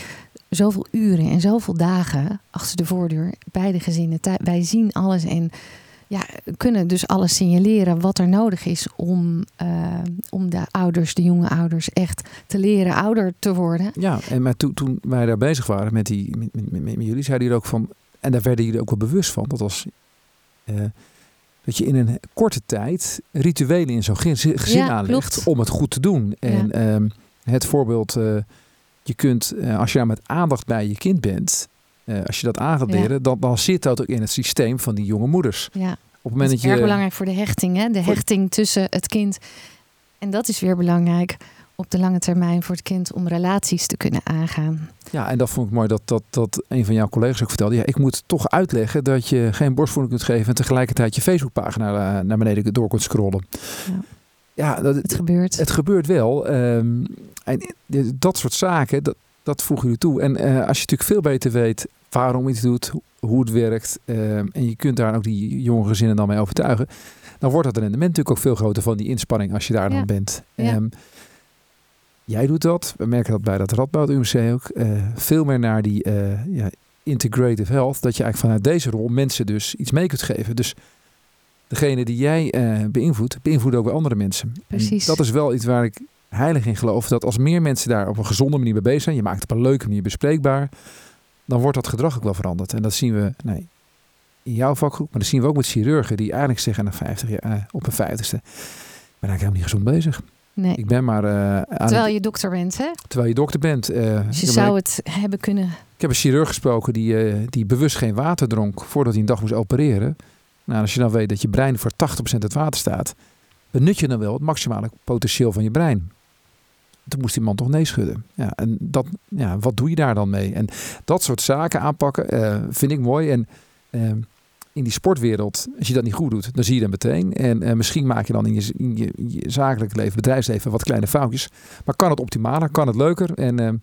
zoveel uren en zoveel dagen achter de voordeur bij de gezinnen. Wij zien alles en ja, kunnen dus alles signaleren wat er nodig is om, uh, om de ouders, de jonge ouders, echt te leren ouder te worden. Ja, en maar toen, toen wij daar bezig waren met, die, met, met, met, met jullie, zeiden jullie ook van, en daar werden jullie ook wel bewust van, dat als uh, dat je in een korte tijd rituelen in zo'n gezin ja, aanlegt om het goed te doen. En ja. um, het voorbeeld, uh, je kunt, als je daar met aandacht bij je kind bent, uh, als je dat aan gaat leren, dan, dan zit dat ook in het systeem van die jonge moeders. Ja. Op het moment dat, is dat je, erg belangrijk voor de hechting, hè? de hechting tussen het kind. En dat is weer belangrijk op de lange termijn voor het kind om relaties te kunnen aangaan. Ja, en dat vond ik mooi dat, dat, dat een van jouw collega's ook vertelde. Ja, ik moet toch uitleggen dat je geen borstvoeding kunt geven en tegelijkertijd je Facebookpagina uh, naar beneden door kunt scrollen. Ja. Ja, dat, het gebeurt. Het gebeurt wel. Um, en dat soort zaken, dat, dat voegen jullie toe. En uh, als je natuurlijk veel beter weet waarom iets doet, hoe het werkt. Uh, en je kunt daar ook die jonge gezinnen dan mee overtuigen. Dan wordt dat rendement natuurlijk ook veel groter van die inspanning als je daar dan bent. Ja. Um, jij doet dat. We merken dat bij dat Radboud UMC ook. Uh, veel meer naar die uh, ja, integrative health. Dat je eigenlijk vanuit deze rol mensen dus iets mee kunt geven. Dus degene die jij beïnvloedt, beïnvloedt ook weer andere mensen. Precies. En dat is wel iets waar ik heilig in geloof. Dat als meer mensen daar op een gezonde manier mee bezig zijn. Je maakt het op een leuke manier bespreekbaar dan wordt dat gedrag ook wel veranderd. En dat zien we nee, in jouw vakgroep, maar dat zien we ook met chirurgen die eigenlijk zeggen na 50 jaar, eh, op een vijftigste, ik ben eigenlijk helemaal niet gezond bezig. Nee. Ik ben maar. Uh, terwijl je dokter bent, hè? Terwijl je dokter bent. Uh, dus je zou het hebben kunnen. Ik heb een chirurg gesproken die, uh, die bewust geen water dronk voordat hij een dag moest opereren. Nou, als je dan weet dat je brein voor 80% het water staat, benut je dan wel het maximale potentieel van je brein toen moest die man toch nee schudden. Ja, en dat, ja, wat doe je daar dan mee? En dat soort zaken aanpakken uh, vind ik mooi. En uh, in die sportwereld, als je dat niet goed doet, dan zie je dat meteen. En uh, misschien maak je dan in je, in, je, je, zakelijk leven, bedrijfsleven, wat kleine foutjes. Maar kan het optimaler? Kan het leuker? En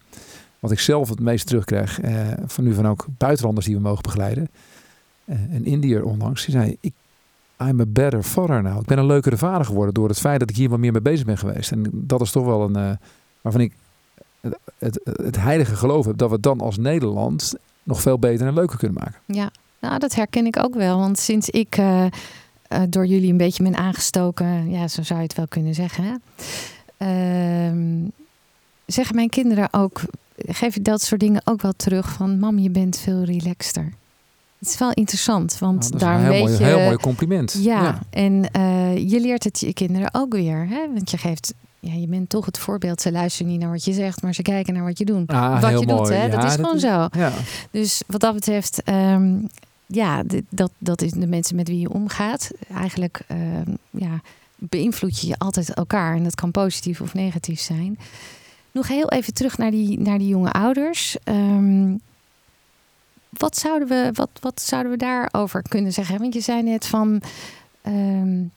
wat ik zelf het meest terugkrijg, van nu van ook buitenlanders die we mogen begeleiden. een Indiër onlangs, die zei, ik I'm a better father nou. Ik ben een leukere vader geworden door het feit dat ik hier wat meer mee bezig ben geweest. En dat is toch wel een, uh, waarvan ik het, het, heilige geloof heb dat we dan als Nederland nog veel beter en leuker kunnen maken. Ja, nou dat herken ik ook wel. Want sinds ik uh, uh, door jullie een beetje ben aangestoken, ja, zo zou je het wel kunnen zeggen. Uh, zeggen mijn kinderen ook, geef je dat soort dingen ook wel terug van mam, je bent veel relaxter. Het is wel interessant, want nou, daar weet mooi, je... Een heel mooi compliment. Ja, en uh, je leert het je kinderen ook weer. Hè? Want je geeft... Ja, je bent toch het voorbeeld. Ze luisteren niet naar wat je zegt, maar ze kijken naar wat je doet. Ah, wat je mooi. doet, hè? Ja, dat is gewoon is, zo. Ja. Dus wat dat betreft... Um, ja, dat, dat is de mensen met wie je omgaat. Eigenlijk um, ja, beïnvloed je je altijd elkaar. En dat kan positief of negatief zijn. Nog heel even terug naar die, naar die jonge ouders. Um, wat zouden we, wat, wat zouden we daarover kunnen zeggen? Want je zei net van. Um...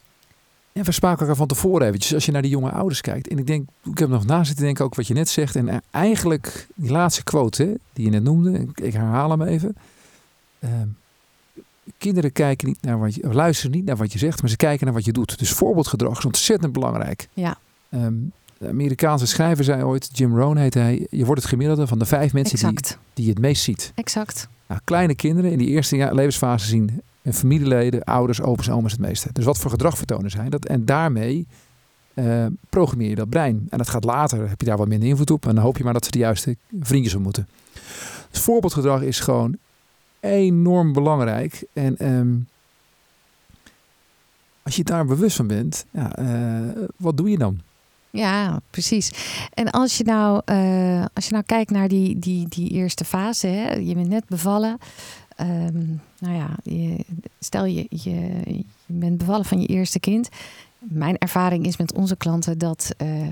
Ja, we spraken elkaar van tevoren eventjes. Als je naar die jonge ouders kijkt. En ik denk, ik heb nog na zitten denken ook wat je net zegt. En eigenlijk die laatste quote hè, die je net noemde. Ik, ik herhaal hem even. ehm, kinderen kijken niet naar wat je, luisteren niet naar wat je zegt, maar ze kijken naar wat je doet. Dus voorbeeldgedrag is ontzettend belangrijk. Ja. Ehm, de Amerikaanse schrijver zei ooit, Jim Rohn heet hij, je wordt het gemiddelde van de vijf mensen die, die je het meest ziet. Exact. Nou, kleine kinderen in die eerste levensfase zien hun familieleden, ouders, opa's, oma's het meeste. Dus wat voor gedrag vertonen zij dat? En daarmee eh, programmeer je dat brein. En dat gaat later, heb je daar wat minder invloed op. En dan hoop je maar dat ze de juiste vriendjes ontmoeten. Dus voorbeeldgedrag is gewoon enorm belangrijk. En ehm, als je daar bewust van bent, ja, eh, wat doe je dan? Ja, precies. En als je nou, eh, als je nou kijkt naar die, die, die eerste fase, hè, je bent net bevallen. Ehm, nou ja, je, stel je, je, bent bevallen van je eerste kind. Mijn ervaring is met onze klanten dat uh,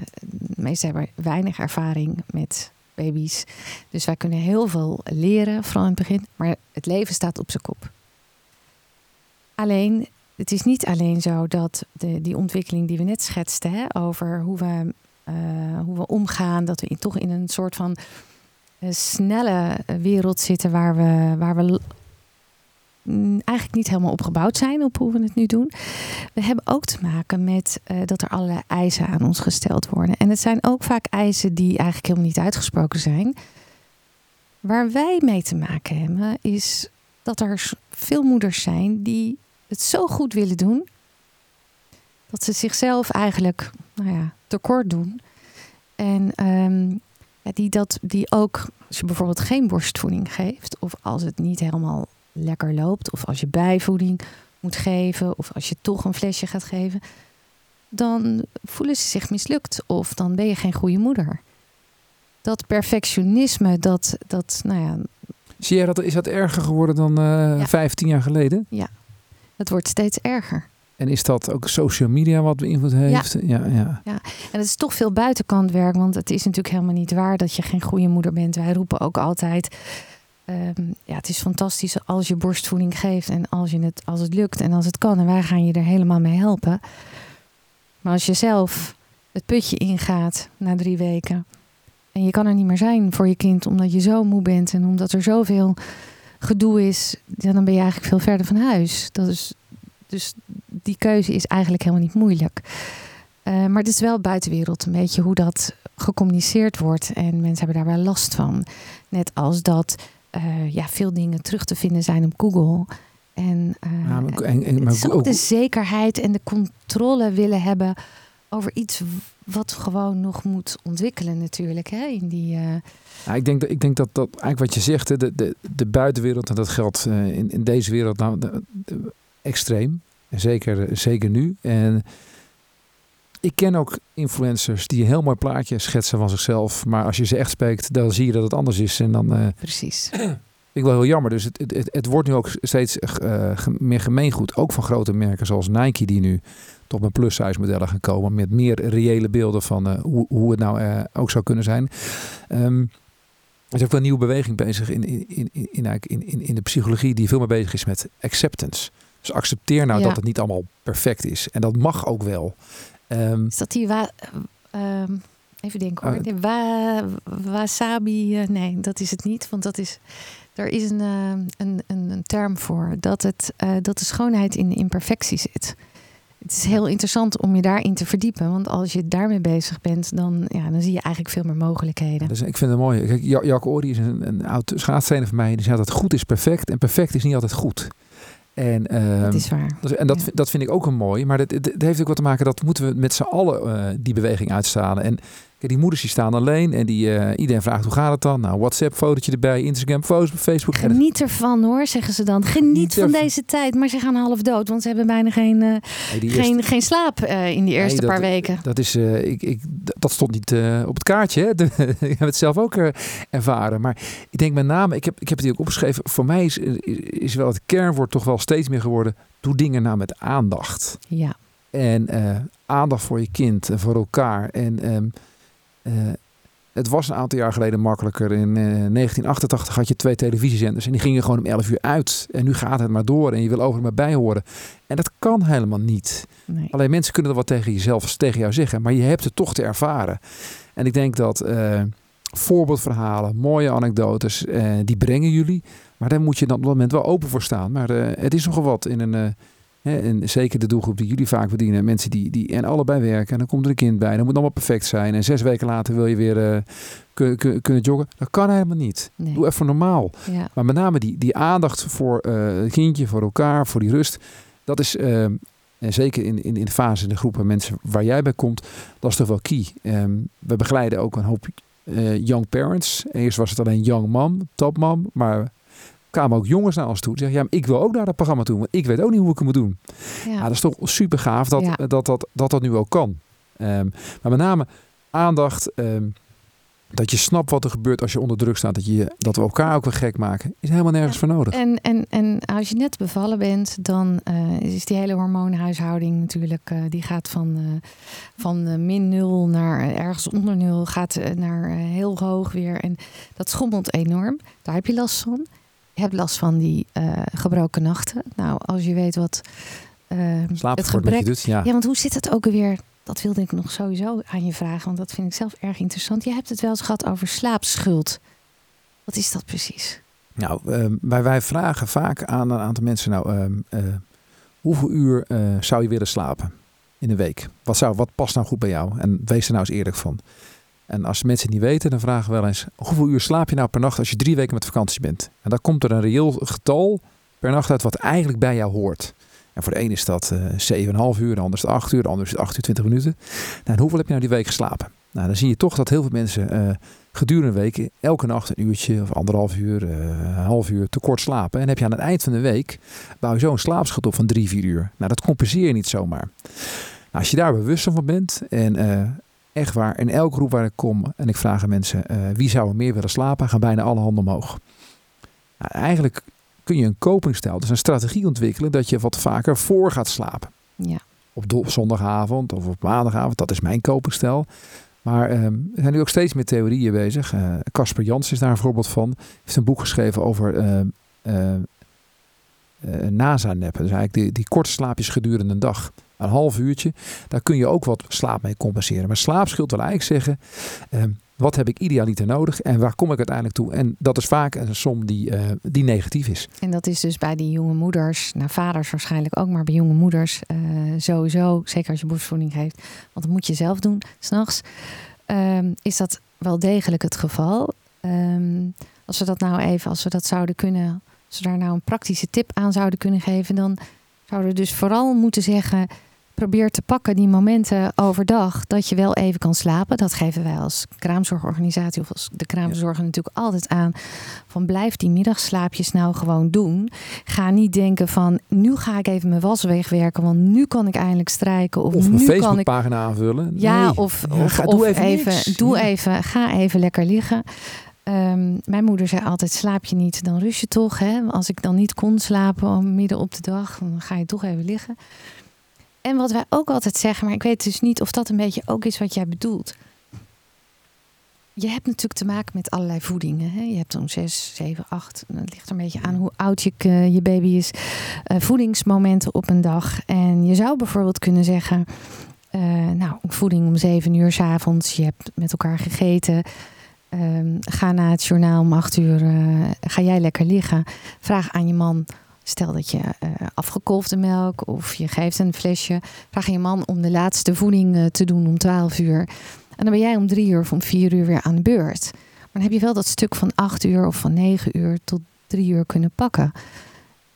meesten hebben weinig ervaring met baby's. Dus wij kunnen heel veel leren, vooral in het begin. Maar het leven staat op zijn kop. Alleen, het is niet alleen zo dat de, die ontwikkeling die we net schetsten, hè, over hoe we, uh, hoe we omgaan, dat we in, toch in een soort van uh, snelle wereld zitten waar we, waar we eigenlijk niet helemaal opgebouwd zijn op hoe we het nu doen. We hebben ook te maken met uh, dat er allerlei eisen aan ons gesteld worden. En het zijn ook vaak eisen die eigenlijk helemaal niet uitgesproken zijn. Waar wij mee te maken hebben, is dat er veel moeders zijn die het zo goed willen doen. Dat ze zichzelf eigenlijk nou ja, tekort doen. En um, ja, die, dat, die ook, als je bijvoorbeeld geen borstvoeding geeft, of als het niet helemaal lekker loopt, of als je bijvoeding moet geven, of als je toch een flesje gaat geven, dan voelen ze zich mislukt of dan ben je geen goede moeder. Dat perfectionisme, dat, dat nou ja. Zie jij dat, is dat erger geworden dan uh, ja. 15 jaar geleden? Ja, het wordt steeds erger. En is dat ook social media wat beïnvloed heeft? Ja. Ja, ja. ja, en het is toch veel buitenkantwerk, want het is natuurlijk helemaal niet waar dat je geen goede moeder bent. Wij roepen ook altijd, um, ja, het is fantastisch als je borstvoeding geeft en als, je het, als het lukt en als het kan. En wij gaan je er helemaal mee helpen. Maar als je zelf het putje ingaat na drie weken en je kan er niet meer zijn voor je kind omdat je zo moe bent en omdat er zoveel gedoe is, ja, dan ben je eigenlijk veel verder van huis. Dat is, dus die keuze is eigenlijk helemaal niet moeilijk. Uh, maar het is wel buitenwereld een beetje hoe dat gecommuniceerd wordt. En mensen hebben daar wel last van. Net als dat uh, ja, veel dingen terug te vinden zijn op Google. En, uh, ja, maar, en, en, maar ook de zekerheid en de controle willen hebben over iets wat gewoon nog moet ontwikkelen natuurlijk. Hè, in die, uh... ja, ik, denk dat, ik denk dat dat eigenlijk wat je zegt, de, de, de buitenwereld, en dat geldt in, in deze wereld nou de, de, extreem. Zeker, zeker nu. En ik ken ook influencers die een heel mooi plaatje schetsen van zichzelf. Maar als je ze echt spreekt, dan zie je dat het anders is. En dan, uh, Precies. ik wel heel jammer. Dus het, het, het wordt nu ook steeds uh, meer gemeengoed. Ook van grote merken zoals Nike, die nu tot met plus-size modellen gaan komen. Met meer reële beelden van uh, hoe, hoe het nou ook zou kunnen zijn. Um, er is ook wel een nieuwe beweging bezig in, in, in, in, in, in de psychologie die veel meer bezig is met acceptance. Dus accepteer nou ja. dat het niet allemaal perfect is. En dat mag ook wel. Um, is dat die wa um, even denken hoor. Uh, wa wasabi? Uh, nee, dat is het niet. Want dat is. Er is een, uh, een, een, een, term voor dat, het, dat de schoonheid in imperfectie zit. Het is heel interessant om je daarin te verdiepen. Want als je daarmee bezig bent, dan, ja, dan zie je eigenlijk veel meer mogelijkheden. Dus ik vind het mooi. Kijk, Jack Ori is een, een oud schaatstrainer van mij. Die zei dat goed is perfect en perfect is niet altijd goed. En, uh, dat is waar. En dat, ja. dat vind ik ook een mooi. Maar dat, dat heeft ook wat te maken dat moeten we met z'n allen uh, die beweging uitstralen. En die moeders die staan alleen en die, uh, iedereen vraagt hoe gaat het dan? Nou, WhatsApp fotootje erbij, Instagram, Facebook. Geniet ervan hoor, zeggen ze dan. Geniet, Geniet van ervan. deze tijd. Maar ze gaan half dood, want ze hebben bijna geen, nee, geen, eerste... geen slaap in die eerste nee, paar weken. Dat, is, ik, ik, dat stond niet op het kaartje. Hè? ik heb het zelf ook ervaren. Maar ik denk met name, ik heb, ik heb het hier ook opgeschreven. Voor mij is, is wel het kernwoord toch wel steeds meer geworden doe dingen nou met aandacht. Ja. En aandacht voor je kind en voor elkaar. En um, uh, het was een aantal jaar geleden makkelijker. In uh, 1988 had je twee televisiezenders en die gingen gewoon om 11 uur uit. En nu gaat het maar door en je wil overal maar bij horen. En dat kan helemaal niet. Nee. Alleen mensen kunnen er wat tegen jezelf, tegen jou zeggen, maar je hebt het toch te ervaren. En ik denk dat voorbeeldverhalen, mooie anekdotes, die brengen jullie. Maar daar moet je dan op dat moment wel open voor staan. Maar het is nogal wat in een en zeker de doelgroep die jullie vaak bedienen. Mensen die, die en allebei werken. En dan komt er een kind bij. Dan moet allemaal perfect zijn. En zes weken later wil je weer uh, kun, kunnen joggen. Dat kan helemaal niet. Doe even normaal. Ja. Maar met name die, die aandacht voor uh, het kindje, voor elkaar, voor die rust. Dat is, uh, en zeker in, in, in de fase, in de groepen mensen waar jij bij komt, dat is toch wel key. Um, we begeleiden ook een hoop young parents. Eerst was het alleen young mom, top mom. Maar kwamen ook jongens naar ons toe. Zeggen, ja, ik wil ook naar dat programma toe. Want ik weet ook niet hoe ik het moet doen. Ja. dat is toch super gaaf dat, dat, dat, dat, dat nu ook kan. Um, maar met name aandacht. Um, dat je snapt wat er gebeurt als je onder druk staat. Dat, je, dat we elkaar ook weer gek maken. Is helemaal nergens voor nodig. En, en, en als je net bevallen bent, dan uh, is die hele hormoonhuishouding natuurlijk. Uh, die gaat van, uh, van min nul naar ergens onder nul. Gaat naar heel hoog weer. En dat schommelt enorm. Daar heb je last van je hebt last van die uh, gebroken nachten. Nou, als je weet wat uh, het gebrek... doet, ja. ja, want hoe zit het ook weer? Dat wilde ik nog sowieso aan je vragen, want dat vind ik zelf erg interessant. Je hebt het wel eens gehad over slaapschuld. Wat is dat precies? Nou, uh, wij, wij vragen vaak aan een aantal mensen, nou, uh, hoeveel uur zou je willen slapen in een week? Wat, zou, wat past nou goed bij jou? En wees er nou eens eerlijk van. En als mensen het niet weten, dan vragen we wel eens: hoeveel uur slaap je nou per nacht als je drie weken met vakantie bent? En dan komt er een reëel getal per nacht uit wat eigenlijk bij jou hoort. En voor de een is dat uh, eh, 7,5 uur, de ander is het 8 uur, de ander is het 8 uur 20 minuten. Nou, en hoeveel heb je nou die week geslapen? Nou, dan zie je toch dat heel veel mensen uh, gedurende een week elke nacht een uurtje of anderhalf uur, uh, een half uur te kort slapen. En heb je aan het eind van de week bouw je zo een slaapschot op van 3, 4 uur. Nou, dat compenseer je niet zomaar. Nou, als je daar bewust van bent en Echt waar. In elke groep waar ik kom en ik vraag aan mensen uh, wie zou er meer willen slapen, gaan bijna alle handen omhoog. Nou, eigenlijk kun je een copingstijl, dus een strategie ontwikkelen dat je wat vaker voor gaat slapen. Ja. Op, zondagavond of op maandagavond, dat is mijn copingstijl. Maar uh, er zijn nu ook steeds meer theorieën bezig. Eh, Casper uh, Jans is daar een voorbeeld van. Hij heeft een boek geschreven over uh, NASA-neppen. Dus eigenlijk die, die korte slaapjes gedurende een dag een half uurtje. Daar kun je ook wat slaap mee compenseren. Maar slaapschuld wil eigenlijk zeggen, ehm, wat heb ik idealiter nodig en waar kom ik uiteindelijk toe? En dat is vaak een som die, uh, die negatief is. En dat is dus bij die jonge moeders, nou vaders waarschijnlijk ook, maar bij jonge moeders uh, sowieso, zeker als je borstvoeding geeft, want dat moet je zelf doen, s'nachts, um, is dat wel degelijk het geval. Um, als we dat nou even, als we dat zouden kunnen, als we daar nou een praktische tip aan zouden kunnen geven, dan zouden we dus vooral moeten zeggen probeer te pakken die momenten overdag dat je wel even kan slapen. Dat geven wij als kraamzorgorganisatie of als de kraamzorger natuurlijk altijd aan. Van blijf die middagslaapjes nou gewoon doen. Ga niet denken van nu ga ik even mijn was wegwerken, want nu kan ik eindelijk strijken. Of, of een Facebookpagina ik... aanvullen. Ja, of, of, doe even, even doe even, ga even lekker liggen. Um, mijn moeder zei altijd: slaap je niet, dan rust je toch. Hè? Als ik dan niet kon slapen midden op de dag, dan ga je toch even liggen. En wat wij ook altijd zeggen, maar ik weet dus niet of dat een beetje ook is wat jij bedoelt. Je hebt natuurlijk te maken met allerlei voedingen. Hè? Je hebt zo'n 6, 7, 8. Het ligt er een beetje aan hoe oud je, uh, je baby is. Uh, voedingsmomenten op een dag. En je zou bijvoorbeeld kunnen zeggen: uh, Nou, voeding om 7 uur s avonds. Je hebt met elkaar gegeten. Um, ga na het journaal om 8 uur. ga jij lekker liggen. Vraag aan je man Stel dat je uh, afgekolfde melk of je geeft een flesje. Vraag je man om de laatste voeding uh, te doen om 12 uur. En dan ben jij om drie uur of om vier uur weer aan de beurt. Maar dan heb je wel dat stuk van 8 uur of van 9 uur tot drie uur kunnen pakken.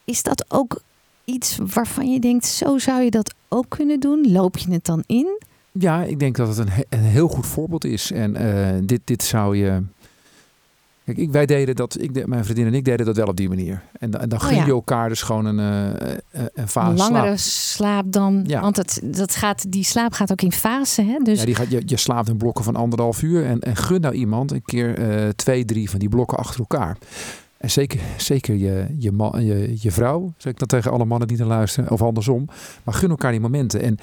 Is dat ook iets waarvan je denkt, zo zou je dat ook kunnen doen? Loop je het dan in? Ja, ik denk dat het een, een heel goed voorbeeld is. En uh, dit, dit zou je Kijk, ik, wij deden dat, ik, mijn vriendin en ik deden dat wel op die manier. En, en dan oh, gun je elkaar dus gewoon een, uh, een fase Een langere slaap, dan, ja. want het, dat gaat, die slaap gaat ook in fase. Hè? Dus... Ja, die gaat, je, je slaapt in blokken van anderhalf uur en, en gun nou iemand een keer uh, twee, drie van die blokken achter elkaar. En zeker, zeker je, je, man, je, je vrouw, zeg ik dan tegen alle mannen die naar luisteren, of andersom. Maar gun elkaar die momenten. En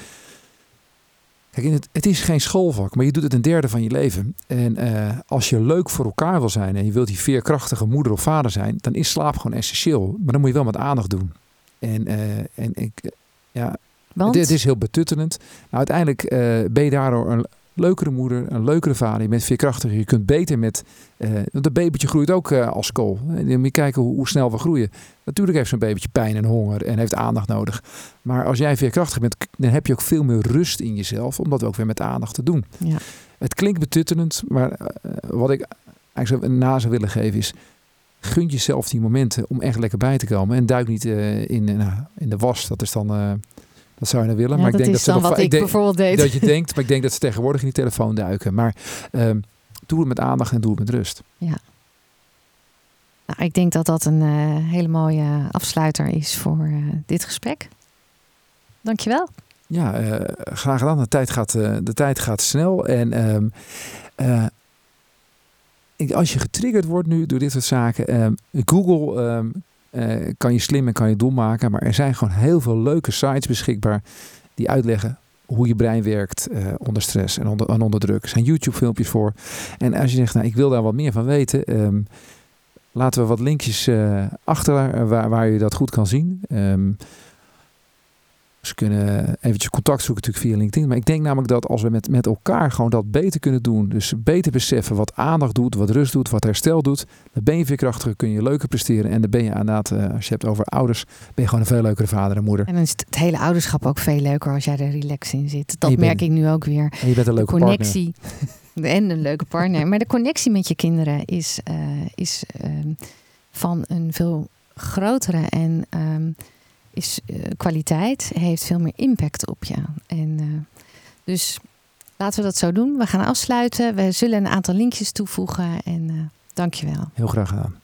Kijk, het, het, is geen schoolvak, maar je doet het een derde van je leven. En uh, als je leuk voor elkaar wil zijn en je wilt die veerkrachtige moeder of vader zijn, dan is slaap gewoon essentieel. Maar dan moet je wel met aandacht doen. En, uh, en ik, ja, Want? Het, het, is heel betuttelend. Nou, uiteindelijk uh, ben je daardoor een, leukere moeder, een leukere vader. Je bent veerkrachtiger. Je kunt beter met... Uh, want een babytje groeit ook uh, als kool. En moet kijken hoe, hoe, snel we groeien. Natuurlijk heeft zo'n babytje pijn en honger en heeft aandacht nodig. Maar als jij veerkrachtig bent, dan heb je ook veel meer rust in jezelf. Om dat ook weer met aandacht te doen. Ja. Het klinkt betuttelend, maar uh, wat ik eigenlijk na zou willen geven is... Gun jezelf die momenten om echt lekker bij te komen. En duik niet in, in de was. Dat is dan dat zou je nou willen. Ja, maar ik denk dat ze nog wat ik, bijvoorbeeld deed. Dat je denkt, maar ik denk dat ze tegenwoordig in die telefoon duiken. Maar um, doe het met aandacht en doe het met rust. Ja. Nou, ik denk dat dat een uh, hele mooie afsluiter is voor uh, dit gesprek. Dankjewel. Ja, uh, graag gedaan. De tijd gaat, de tijd gaat snel. En um, ik, als je getriggerd wordt nu door dit soort zaken, um, Google uh, kan je slim en kan je dom maken. Maar er zijn gewoon heel veel leuke sites beschikbaar die uitleggen hoe je brein werkt uh, onder stress en onder, druk. Er zijn YouTube filmpjes voor. En als je zegt, nou ik wil daar wat meer van weten. Um, laten we wat linkjes uh, achter waar, waar je dat goed kan zien. Um, ze kunnen eventjes contact zoeken natuurlijk via LinkedIn. Maar ik denk namelijk dat als we met, met elkaar gewoon dat beter kunnen doen. Dus beter beseffen wat aandacht doet, wat rust doet, wat herstel doet. Dan ben je veerkrachtiger, kun je leuker presteren. En dan ben je inderdaad, uh, als je hebt over ouders, ben je gewoon een veel leukere vader en moeder. En dan is het hele ouderschap ook veel leuker als jij er relax in zit. Dat merk ik nu ook weer. En je bent een leuke de connectie. en een leuke partner. Maar de connectie met je kinderen is, uh, is uh, van een veel grotere en... Um, is uh, kwaliteit, heeft veel meer impact op je. En uh, dus laten we dat zo doen. We gaan afsluiten. We zullen een aantal linkjes toevoegen. En uh, dankjewel. Heel graag gedaan.